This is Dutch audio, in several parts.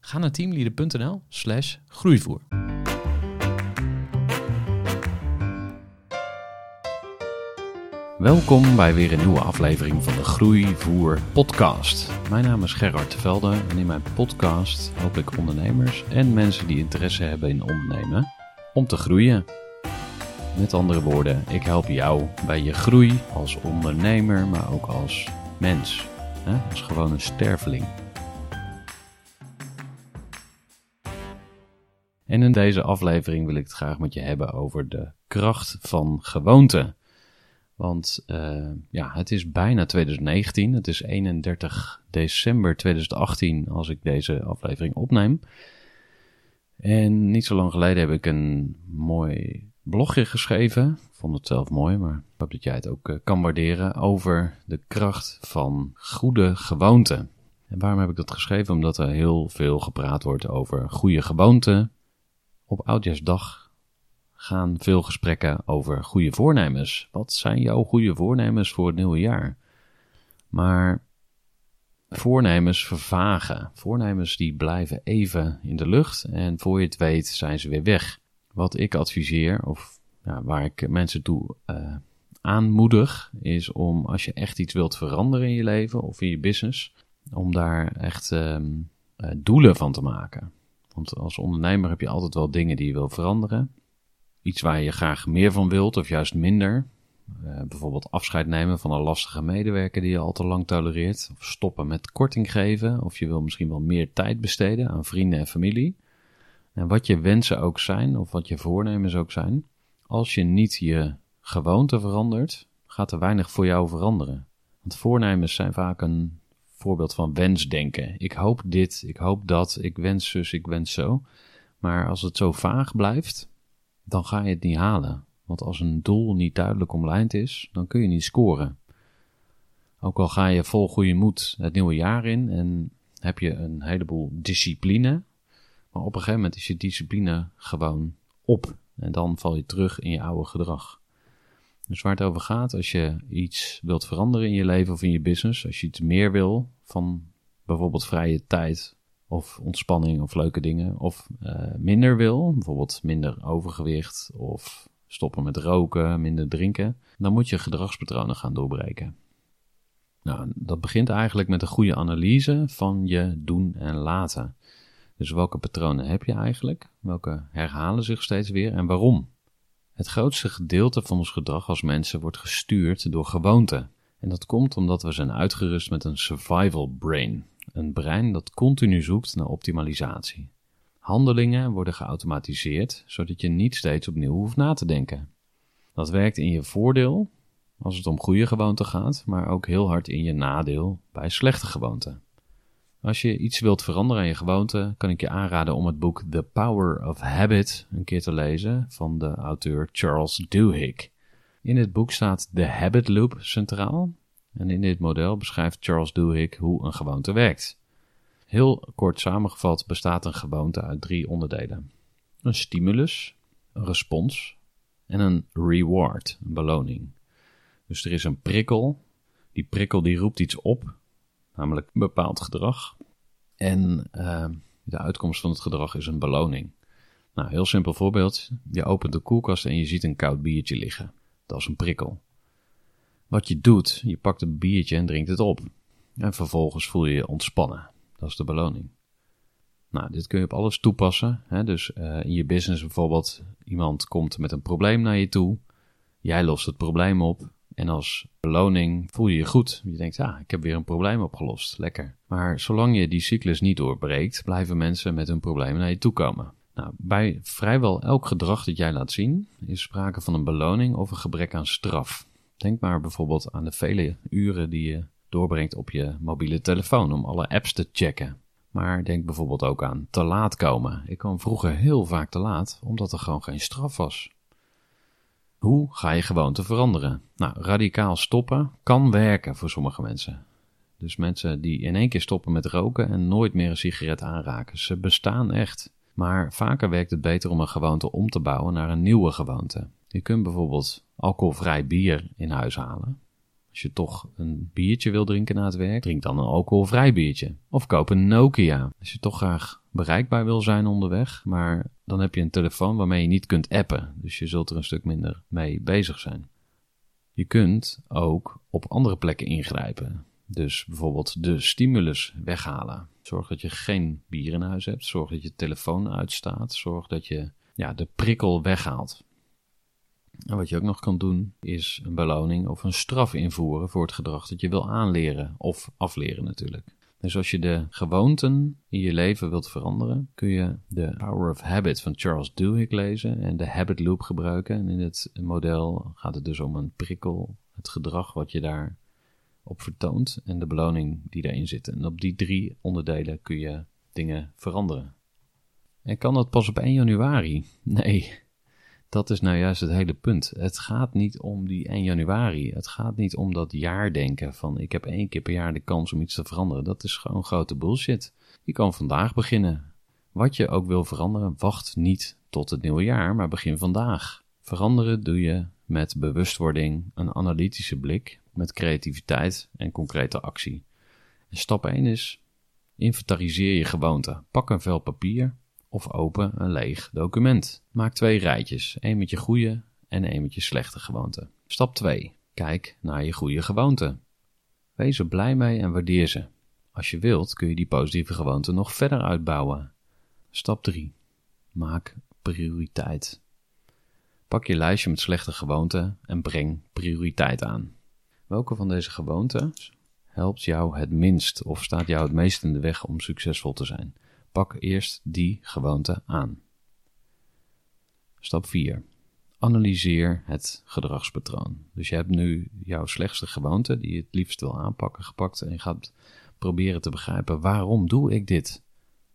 Ga naar teamleader.nl slash groeivoer. Welkom bij weer een nieuwe aflevering van de Groeivoer podcast. Mijn naam is Gerard Velde en in mijn podcast help ik ondernemers en mensen die interesse hebben in ondernemen om te groeien. Met andere woorden, ik help jou bij je groei als ondernemer, maar ook als mens. Hè? Als gewoon een sterveling. En in deze aflevering wil ik het graag met je hebben over de kracht van gewoonte. Want uh, ja, het is bijna 2019. Het is 31 december 2018 als ik deze aflevering opneem. En niet zo lang geleden heb ik een mooi blogje geschreven. Ik vond het zelf mooi, maar ik hoop dat jij het ook uh, kan waarderen. Over de kracht van goede gewoonten. En waarom heb ik dat geschreven? Omdat er heel veel gepraat wordt over goede gewoonten. Op Oudjaarsdag gaan veel gesprekken over goede voornemens. Wat zijn jouw goede voornemens voor het nieuwe jaar? Maar voornemens vervagen. Voornemens die blijven even in de lucht en voor je het weet zijn ze weer weg. Wat ik adviseer, of ja, waar ik mensen toe uh, aanmoedig, is om als je echt iets wilt veranderen in je leven of in je business, om daar echt um, uh, doelen van te maken. Want als ondernemer heb je altijd wel dingen die je wil veranderen iets waar je graag meer van wilt of juist minder. Uh, bijvoorbeeld afscheid nemen van een lastige medewerker die je al te lang tolereert. Of stoppen met korting geven. Of je wil misschien wel meer tijd besteden aan vrienden en familie. En wat je wensen ook zijn, of wat je voornemens ook zijn. Als je niet je gewoonte verandert, gaat er weinig voor jou veranderen. Want voornemens zijn vaak een voorbeeld van wensdenken. Ik hoop dit, ik hoop dat, ik wens zus, ik wens zo. Maar als het zo vaag blijft, dan ga je het niet halen. Want als een doel niet duidelijk omlijnd is, dan kun je niet scoren. Ook al ga je vol goede moed het nieuwe jaar in en heb je een heleboel discipline, maar op een gegeven moment is je discipline gewoon op en dan val je terug in je oude gedrag. Dus waar het over gaat, als je iets wilt veranderen in je leven of in je business, als je iets meer wil van bijvoorbeeld vrije tijd of ontspanning of leuke dingen, of uh, minder wil, bijvoorbeeld minder overgewicht of stoppen met roken, minder drinken, dan moet je gedragspatronen gaan doorbreken. Nou, dat begint eigenlijk met een goede analyse van je doen en laten. Dus welke patronen heb je eigenlijk? Welke herhalen zich steeds weer en waarom? Het grootste gedeelte van ons gedrag als mensen wordt gestuurd door gewoonten. En dat komt omdat we zijn uitgerust met een survival brain. Een brein dat continu zoekt naar optimalisatie. Handelingen worden geautomatiseerd, zodat je niet steeds opnieuw hoeft na te denken. Dat werkt in je voordeel als het om goede gewoonten gaat, maar ook heel hard in je nadeel bij slechte gewoonten. Als je iets wilt veranderen aan je gewoonte, kan ik je aanraden om het boek The Power of Habit een keer te lezen van de auteur Charles Duhigg. In het boek staat de habit loop centraal en in dit model beschrijft Charles Duhigg hoe een gewoonte werkt. Heel kort samengevat bestaat een gewoonte uit drie onderdelen: een stimulus, een respons en een reward, een beloning. Dus er is een prikkel. Die prikkel die roept iets op, namelijk een bepaald gedrag. En uh, de uitkomst van het gedrag is een beloning. Nou, heel simpel voorbeeld. Je opent de koelkast en je ziet een koud biertje liggen. Dat is een prikkel. Wat je doet, je pakt een biertje en drinkt het op. En vervolgens voel je je ontspannen. Dat is de beloning. Nou, dit kun je op alles toepassen. Hè? Dus uh, in je business bijvoorbeeld, Iemand komt met een probleem naar je toe. Jij lost het probleem op. En als beloning voel je je goed. Je denkt, ja, ik heb weer een probleem opgelost. Lekker. Maar zolang je die cyclus niet doorbreekt, blijven mensen met hun problemen naar je toe komen. Nou, bij vrijwel elk gedrag dat jij laat zien, is sprake van een beloning of een gebrek aan straf. Denk maar bijvoorbeeld aan de vele uren die je doorbrengt op je mobiele telefoon om alle apps te checken. Maar denk bijvoorbeeld ook aan te laat komen. Ik kwam vroeger heel vaak te laat, omdat er gewoon geen straf was. Hoe ga je gewoonte veranderen? Nou, radicaal stoppen kan werken voor sommige mensen. Dus mensen die in één keer stoppen met roken en nooit meer een sigaret aanraken. Ze bestaan echt. Maar vaker werkt het beter om een gewoonte om te bouwen naar een nieuwe gewoonte. Je kunt bijvoorbeeld alcoholvrij bier in huis halen. Als je toch een biertje wil drinken na het werk, drink dan een alcoholvrij biertje. Of koop een Nokia. Als je toch graag bereikbaar wil zijn onderweg, maar dan heb je een telefoon waarmee je niet kunt appen. Dus je zult er een stuk minder mee bezig zijn. Je kunt ook op andere plekken ingrijpen. Dus bijvoorbeeld de stimulus weghalen. Zorg dat je geen bier in huis hebt. Zorg dat je telefoon uitstaat. Zorg dat je ja, de prikkel weghaalt. En wat je ook nog kan doen, is een beloning of een straf invoeren voor het gedrag dat je wil aanleren of afleren natuurlijk. Dus als je de gewoonten in je leven wilt veranderen, kun je de Power of Habit van Charles Duhigg lezen en de Habit Loop gebruiken. En in het model gaat het dus om een prikkel, het gedrag wat je daar op vertoont en de beloning die daarin zit. En op die drie onderdelen kun je dingen veranderen. En kan dat pas op 1 januari? Nee, dat is nou juist het hele punt. Het gaat niet om die 1 januari. Het gaat niet om dat jaardenken van ik heb één keer per jaar de kans om iets te veranderen. Dat is gewoon grote bullshit. Je kan vandaag beginnen. Wat je ook wil veranderen, wacht niet tot het nieuwe jaar, maar begin vandaag. Veranderen doe je met bewustwording, een analytische blik, met creativiteit en concrete actie. Stap 1 is: inventariseer je gewoonten. Pak een vel papier of open een leeg document. Maak twee rijtjes, één met je goede en één met je slechte gewoonten. Stap 2. Kijk naar je goede gewoonten. Wees er blij mee en waardeer ze. Als je wilt kun je die positieve gewoonten nog verder uitbouwen. Stap 3. Maak prioriteit. Pak je lijstje met slechte gewoonten en breng prioriteit aan. Welke van deze gewoonten helpt jou het minst of staat jou het meest in de weg om succesvol te zijn? Pak eerst die gewoonte aan. Stap 4. Analyseer het gedragspatroon. Dus je hebt nu jouw slechtste gewoonte, die je het liefst wil aanpakken, gepakt en je gaat proberen te begrijpen waarom doe ik dit?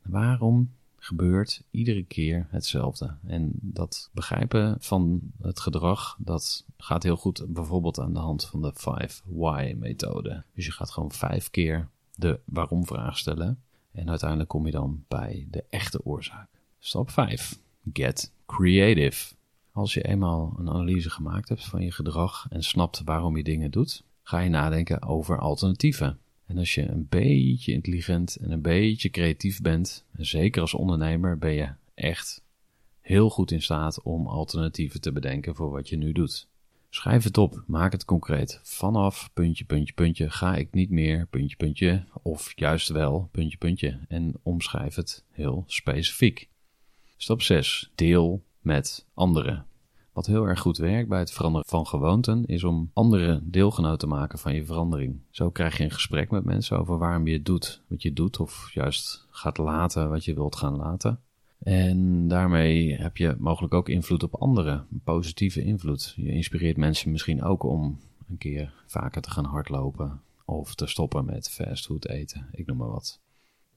Waarom gebeurt iedere keer hetzelfde? En dat begrijpen van het gedrag, dat gaat heel goed bijvoorbeeld aan de hand van de 5 why methode. Dus je gaat gewoon vijf keer de waarom vraag stellen en uiteindelijk kom je dan bij de echte oorzaak. Stap 5. Get creative. Als je eenmaal een analyse gemaakt hebt van je gedrag en snapt waarom je dingen doet, ga je nadenken over alternatieven. En als je een beetje intelligent en een beetje creatief bent, en zeker als ondernemer, ben je echt heel goed in staat om alternatieven te bedenken voor wat je nu doet. Schrijf het op, maak het concreet. Vanaf puntje, puntje, puntje ga ik niet meer, puntje, puntje, of juist wel, puntje, puntje. En omschrijf het heel specifiek. Stap 6. Deel met anderen. Wat heel erg goed werkt bij het veranderen van gewoonten is om andere deelgenoten te maken van je verandering. Zo krijg je een gesprek met mensen over waarom je het doet wat je doet, of juist gaat laten wat je wilt gaan laten. En daarmee heb je mogelijk ook invloed op anderen, positieve invloed. Je inspireert mensen misschien ook om een keer vaker te gaan hardlopen of te stoppen met fastfood eten, ik noem maar wat.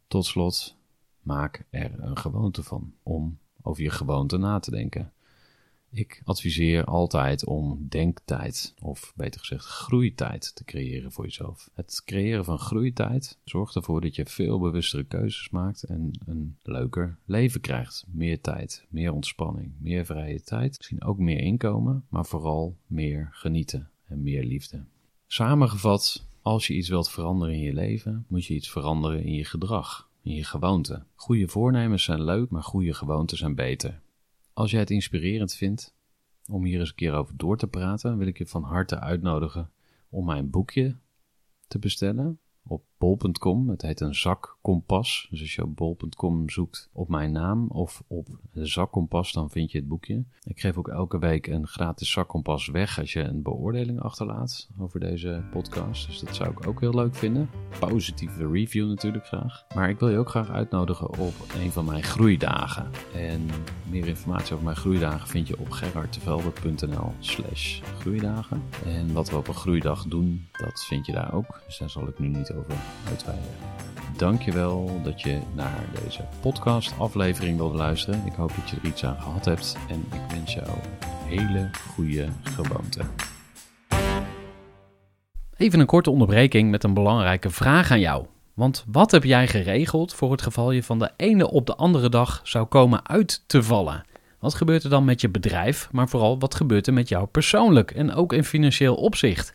Tot slot, maak er een gewoonte van om over je gewoonte na te denken. Ik adviseer altijd om denktijd, of beter gezegd groeitijd, te creëren voor jezelf. Het creëren van groeitijd zorgt ervoor dat je veel bewustere keuzes maakt en een leuker leven krijgt. Meer tijd, meer ontspanning, meer vrije tijd, misschien ook meer inkomen, maar vooral meer genieten en meer liefde. Samengevat, als je iets wilt veranderen in je leven, moet je iets veranderen in je gedrag, in je gewoonten. Goede voornemens zijn leuk, maar goede gewoonten zijn beter. Als jij het inspirerend vindt om hier eens een keer over door te praten, wil ik je van harte uitnodigen om mijn boekje te bestellen op bol.com. Het heet een zakkompas. Dus als je op bol.com zoekt op mijn naam of op zakkompas, dan vind je het boekje. Ik geef ook elke week een gratis zakkompas weg als je een beoordeling achterlaat over deze podcast. Dus dat zou ik ook heel leuk vinden. Positieve review natuurlijk graag. Maar ik wil je ook graag uitnodigen op een van mijn groeidagen. En meer informatie over mijn groeidagen vind je op gerardtevelde.nl slash groeidagen. En wat we op een groeidag doen, dat vind je daar ook. Dus daar zal ik nu niet over uitweiden. Dankjewel dat je naar deze podcast aflevering wilde luisteren. Ik hoop dat je er iets aan gehad hebt en ik wens jou hele goede gewoonten. Even een korte onderbreking met een belangrijke vraag aan jou. Want wat heb jij geregeld voor het geval je van de ene op de andere dag zou komen uit te vallen? Wat gebeurt er dan met je bedrijf, maar vooral wat gebeurt er met jou persoonlijk en ook in financieel opzicht?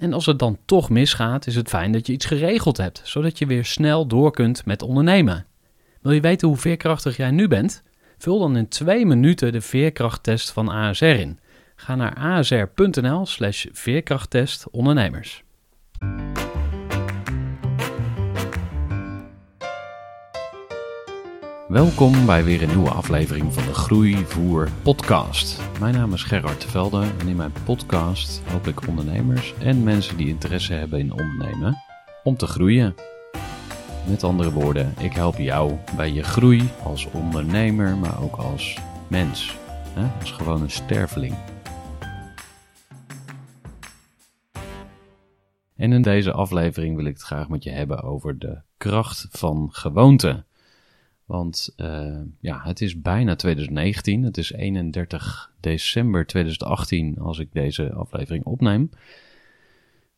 En als het dan toch misgaat, is het fijn dat je iets geregeld hebt, zodat je weer snel door kunt met ondernemen. Wil je weten hoe veerkrachtig jij nu bent? Vul dan in twee minuten de veerkrachttest van ASR in. Ga naar asr.nl/slash veerkrachttest ondernemers. Welkom bij weer een nieuwe aflevering van de Groeivoer Podcast. Mijn naam is Gerard Velde en in mijn podcast help ik ondernemers en mensen die interesse hebben in ondernemen om te groeien. Met andere woorden, ik help jou bij je groei als ondernemer, maar ook als mens, hè? als gewoon een sterveling. En in deze aflevering wil ik het graag met je hebben over de kracht van gewoonte. Want uh, ja, het is bijna 2019. Het is 31 december 2018 als ik deze aflevering opneem.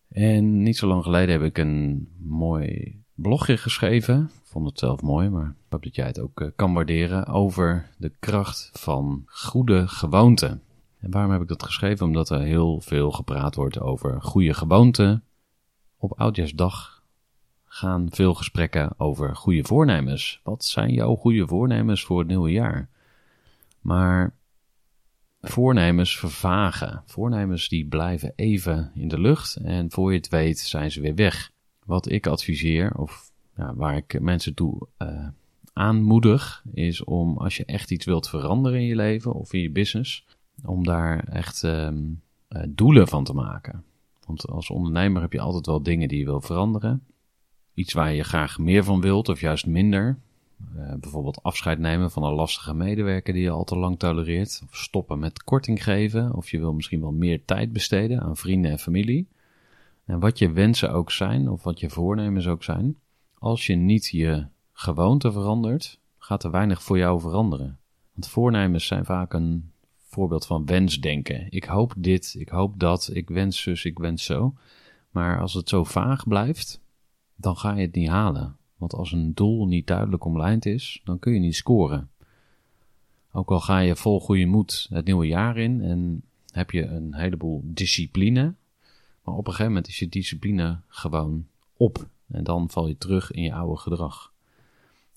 En niet zo lang geleden heb ik een mooi blogje geschreven. Ik vond het zelf mooi, maar ik hoop dat jij het ook uh, kan waarderen. Over de kracht van goede gewoonten. En waarom heb ik dat geschreven? Omdat er heel veel gepraat wordt over goede gewoonten. Op Oudjaarsdag gaan veel gesprekken over goede voornemens. Wat zijn jouw goede voornemens voor het nieuwe jaar? Maar voornemens vervagen. Voornemens die blijven even in de lucht en voor je het weet zijn ze weer weg. Wat ik adviseer, of ja, waar ik mensen toe uh, aanmoedig, is om als je echt iets wilt veranderen in je leven of in je business, om daar echt um, uh, doelen van te maken. Want als ondernemer heb je altijd wel dingen die je wil veranderen iets waar je graag meer van wilt of juist minder. Uh, bijvoorbeeld afscheid nemen van een lastige medewerker die je al te lang tolereert. Of stoppen met korting geven. Of je wil misschien wel meer tijd besteden aan vrienden en familie. En wat je wensen ook zijn, of wat je voornemens ook zijn. Als je niet je gewoonte verandert, gaat er weinig voor jou veranderen. Want voornemens zijn vaak een voorbeeld van wensdenken. Ik hoop dit, ik hoop dat, ik wens zus, ik wens zo. Maar als het zo vaag blijft, dan ga je het niet halen. Want als een doel niet duidelijk omlijnd is, dan kun je niet scoren. Ook al ga je vol goede moed het nieuwe jaar in en heb je een heleboel discipline, maar op een gegeven moment is je discipline gewoon op en dan val je terug in je oude gedrag.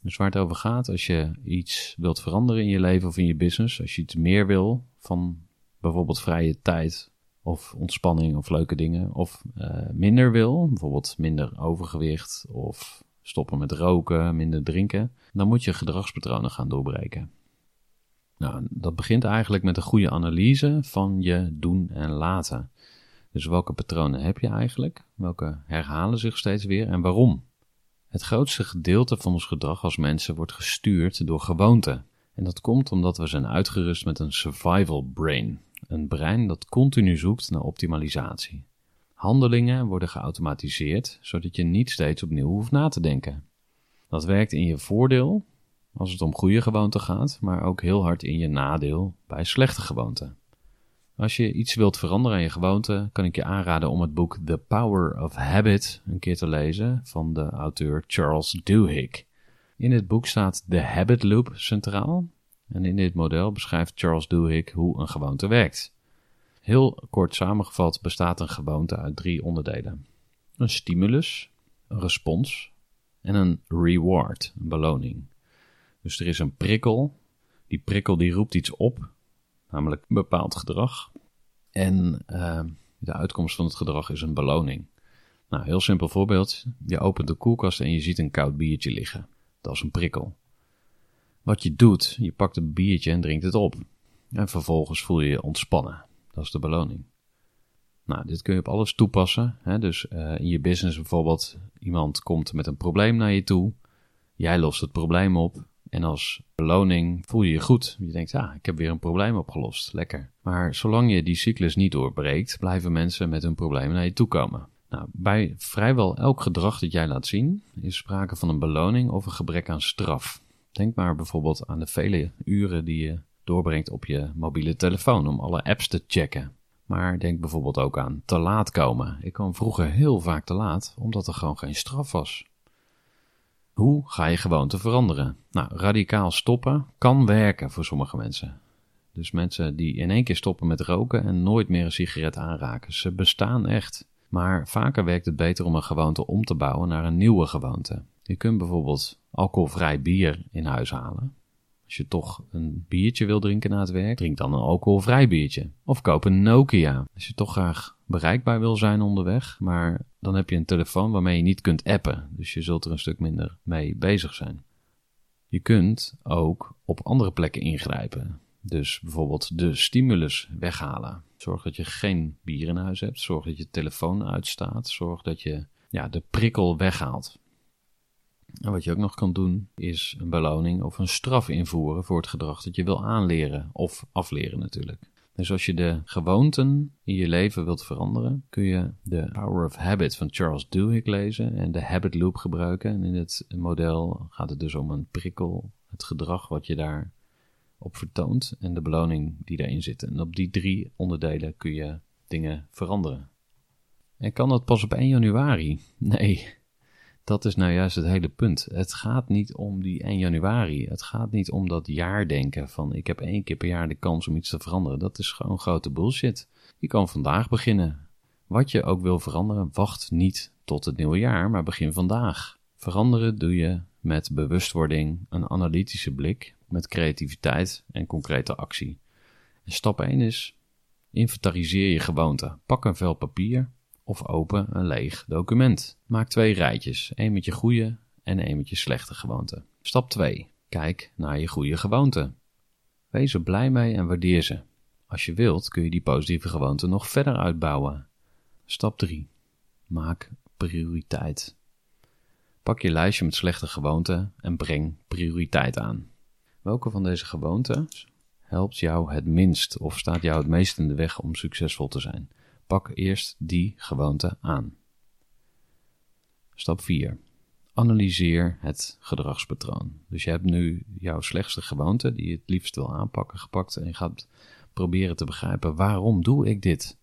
Dus waar het over gaat, als je iets wilt veranderen in je leven of in je business, als je iets meer wil van bijvoorbeeld vrije tijd of ontspanning of leuke dingen, of uh, minder wil, bijvoorbeeld minder overgewicht of stoppen met roken, minder drinken, dan moet je gedragspatronen gaan doorbreken. Nou, dat begint eigenlijk met een goede analyse van je doen en laten. Dus welke patronen heb je eigenlijk? Welke herhalen zich steeds weer en waarom? Het grootste gedeelte van ons gedrag als mensen wordt gestuurd door gewoonten. En dat komt omdat we zijn uitgerust met een survival brain. Een brein dat continu zoekt naar optimalisatie. Handelingen worden geautomatiseerd, zodat je niet steeds opnieuw hoeft na te denken. Dat werkt in je voordeel als het om goede gewoonten gaat, maar ook heel hard in je nadeel bij slechte gewoonten. Als je iets wilt veranderen aan je gewoonte, kan ik je aanraden om het boek The Power of Habit een keer te lezen van de auteur Charles Duhigg. In het boek staat de habit loop centraal. En in dit model beschrijft Charles Duhigg hoe een gewoonte werkt. Heel kort samengevat bestaat een gewoonte uit drie onderdelen: een stimulus, een respons en een reward, een beloning. Dus er is een prikkel. Die prikkel die roept iets op, namelijk een bepaald gedrag. En uh, de uitkomst van het gedrag is een beloning. Nou, heel simpel voorbeeld. Je opent de koelkast en je ziet een koud biertje liggen. Dat is een prikkel. Wat je doet, je pakt een biertje en drinkt het op. En vervolgens voel je je ontspannen. Dat is de beloning. Nou, dit kun je op alles toepassen. Hè? Dus uh, in je business bijvoorbeeld, iemand komt met een probleem naar je toe. Jij lost het probleem op. En als beloning voel je je goed. Je denkt, ja, ik heb weer een probleem opgelost. Lekker. Maar zolang je die cyclus niet doorbreekt, blijven mensen met hun problemen naar je toe komen. Nou, bij vrijwel elk gedrag dat jij laat zien, is sprake van een beloning of een gebrek aan straf. Denk maar bijvoorbeeld aan de vele uren die je doorbrengt op je mobiele telefoon om alle apps te checken. Maar denk bijvoorbeeld ook aan te laat komen. Ik kwam vroeger heel vaak te laat, omdat er gewoon geen straf was. Hoe ga je gewoonte veranderen? Nou, radicaal stoppen kan werken voor sommige mensen. Dus mensen die in één keer stoppen met roken en nooit meer een sigaret aanraken. Ze bestaan echt. Maar vaker werkt het beter om een gewoonte om te bouwen naar een nieuwe gewoonte. Je kunt bijvoorbeeld alcoholvrij bier in huis halen. Als je toch een biertje wil drinken na het werk, drink dan een alcoholvrij biertje. Of koop een Nokia. Als je toch graag bereikbaar wil zijn onderweg, maar dan heb je een telefoon waarmee je niet kunt appen. Dus je zult er een stuk minder mee bezig zijn. Je kunt ook op andere plekken ingrijpen. Dus bijvoorbeeld de stimulus weghalen. Zorg dat je geen bier in huis hebt. Zorg dat je telefoon uitstaat. Zorg dat je ja, de prikkel weghaalt. En wat je ook nog kan doen, is een beloning of een straf invoeren voor het gedrag dat je wil aanleren of afleren natuurlijk. Dus als je de gewoonten in je leven wilt veranderen, kun je de Power of Habit van Charles Duhigg lezen en de Habit Loop gebruiken. En in het model gaat het dus om een prikkel, het gedrag wat je daar op vertoont en de beloning die daarin zit. En op die drie onderdelen kun je dingen veranderen. En kan dat pas op 1 januari? Nee, dat is nou juist het hele punt. Het gaat niet om die 1 januari. Het gaat niet om dat jaardenken van ik heb één keer per jaar de kans om iets te veranderen. Dat is gewoon grote bullshit. Je kan vandaag beginnen. Wat je ook wil veranderen, wacht niet tot het nieuwe jaar, maar begin vandaag. Veranderen doe je met bewustwording, een analytische blik, met creativiteit en concrete actie. Stap 1 is: inventariseer je gewoonte. Pak een vel papier of open een leeg document. Maak twee rijtjes, één met je goede en één met je slechte gewoonte. Stap 2. Kijk naar je goede gewoonte. Wees er blij mee en waardeer ze. Als je wilt kun je die positieve gewoonte nog verder uitbouwen. Stap 3. Maak prioriteit. Pak je lijstje met slechte gewoonten en breng prioriteit aan. Welke van deze gewoonten helpt jou het minst of staat jou het meest in de weg om succesvol te zijn? Pak eerst die gewoonte aan. Stap 4. Analyseer het gedragspatroon. Dus je hebt nu jouw slechtste gewoonte, die je het liefst wil aanpakken, gepakt en je gaat proberen te begrijpen waarom doe ik dit?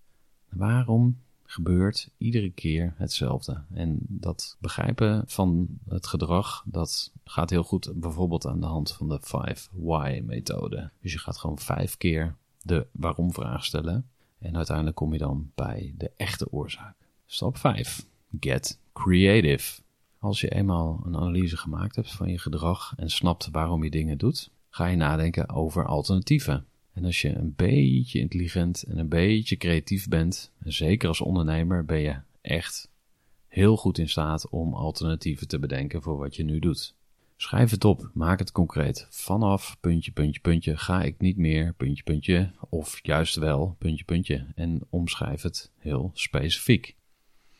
Waarom gebeurt iedere keer hetzelfde? En dat begrijpen van het gedrag, dat gaat heel goed bijvoorbeeld aan de hand van de 5 why methode. Dus je gaat gewoon vijf keer de waarom vraag stellen en uiteindelijk kom je dan bij de echte oorzaak. Stap 5. Get creative. Als je eenmaal een analyse gemaakt hebt van je gedrag en snapt waarom je dingen doet, ga je nadenken over alternatieven. En als je een beetje intelligent en een beetje creatief bent, en zeker als ondernemer, ben je echt heel goed in staat om alternatieven te bedenken voor wat je nu doet. Schrijf het op, maak het concreet. Vanaf puntje, puntje, puntje ga ik niet meer puntje, puntje of juist wel puntje, puntje en omschrijf het heel specifiek.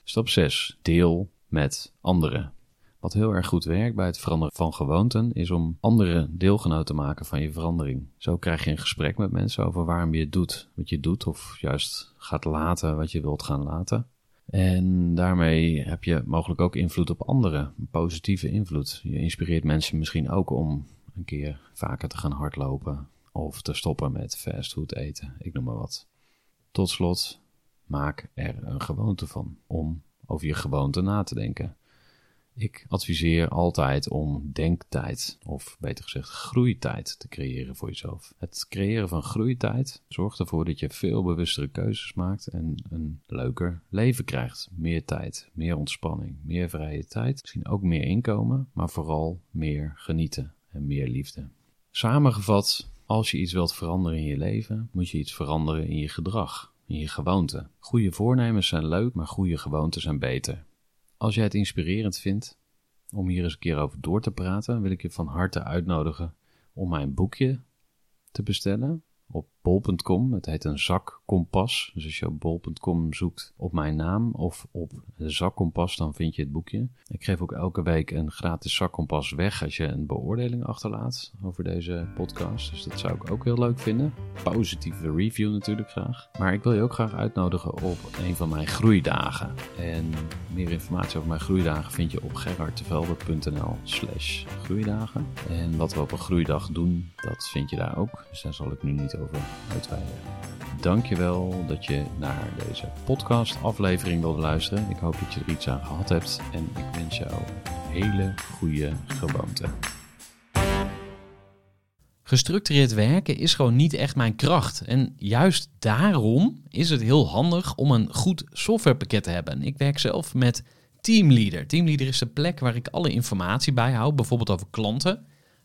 Stap 6. Deel met anderen. Wat heel erg goed werkt bij het veranderen van gewoonten is om andere deelgenoten te maken van je verandering. Zo krijg je een gesprek met mensen over waarom je het doet, wat je doet of juist gaat laten wat je wilt gaan laten. En daarmee heb je mogelijk ook invloed op anderen, positieve invloed. Je inspireert mensen misschien ook om een keer vaker te gaan hardlopen of te stoppen met fastfood eten, ik noem maar wat. Tot slot, maak er een gewoonte van om over je gewoonte na te denken. Ik adviseer altijd om denktijd, of beter gezegd groeitijd, te creëren voor jezelf. Het creëren van groeitijd zorgt ervoor dat je veel bewustere keuzes maakt en een leuker leven krijgt. Meer tijd, meer ontspanning, meer vrije tijd, misschien ook meer inkomen, maar vooral meer genieten en meer liefde. Samengevat, als je iets wilt veranderen in je leven, moet je iets veranderen in je gedrag, in je gewoonten. Goede voornemens zijn leuk, maar goede gewoonten zijn beter. Als jij het inspirerend vindt om hier eens een keer over door te praten, wil ik je van harte uitnodigen om mijn boekje te bestellen op bol.com. Het heet een zakkompas. Dus als je op bol.com zoekt op mijn naam of op zakkompas, dan vind je het boekje. Ik geef ook elke week een gratis zakkompas weg als je een beoordeling achterlaat over deze podcast. Dus dat zou ik ook heel leuk vinden. Positieve review natuurlijk graag. Maar ik wil je ook graag uitnodigen op een van mijn groeidagen. En meer informatie over mijn groeidagen vind je op gerardtevelde.nl slash groeidagen. En wat we op een groeidag doen, dat vind je daar ook. Dus daar zal ik nu niet over uitweiden. Dankjewel dat je naar deze podcast aflevering wilde luisteren. Ik hoop dat je er iets aan gehad hebt en ik wens jou hele goede gewoonte. Gestructureerd werken is gewoon niet echt mijn kracht. En juist daarom is het heel handig om een goed softwarepakket te hebben. Ik werk zelf met Teamleader. Teamleader is de plek waar ik alle informatie bijhoud, bijvoorbeeld over klanten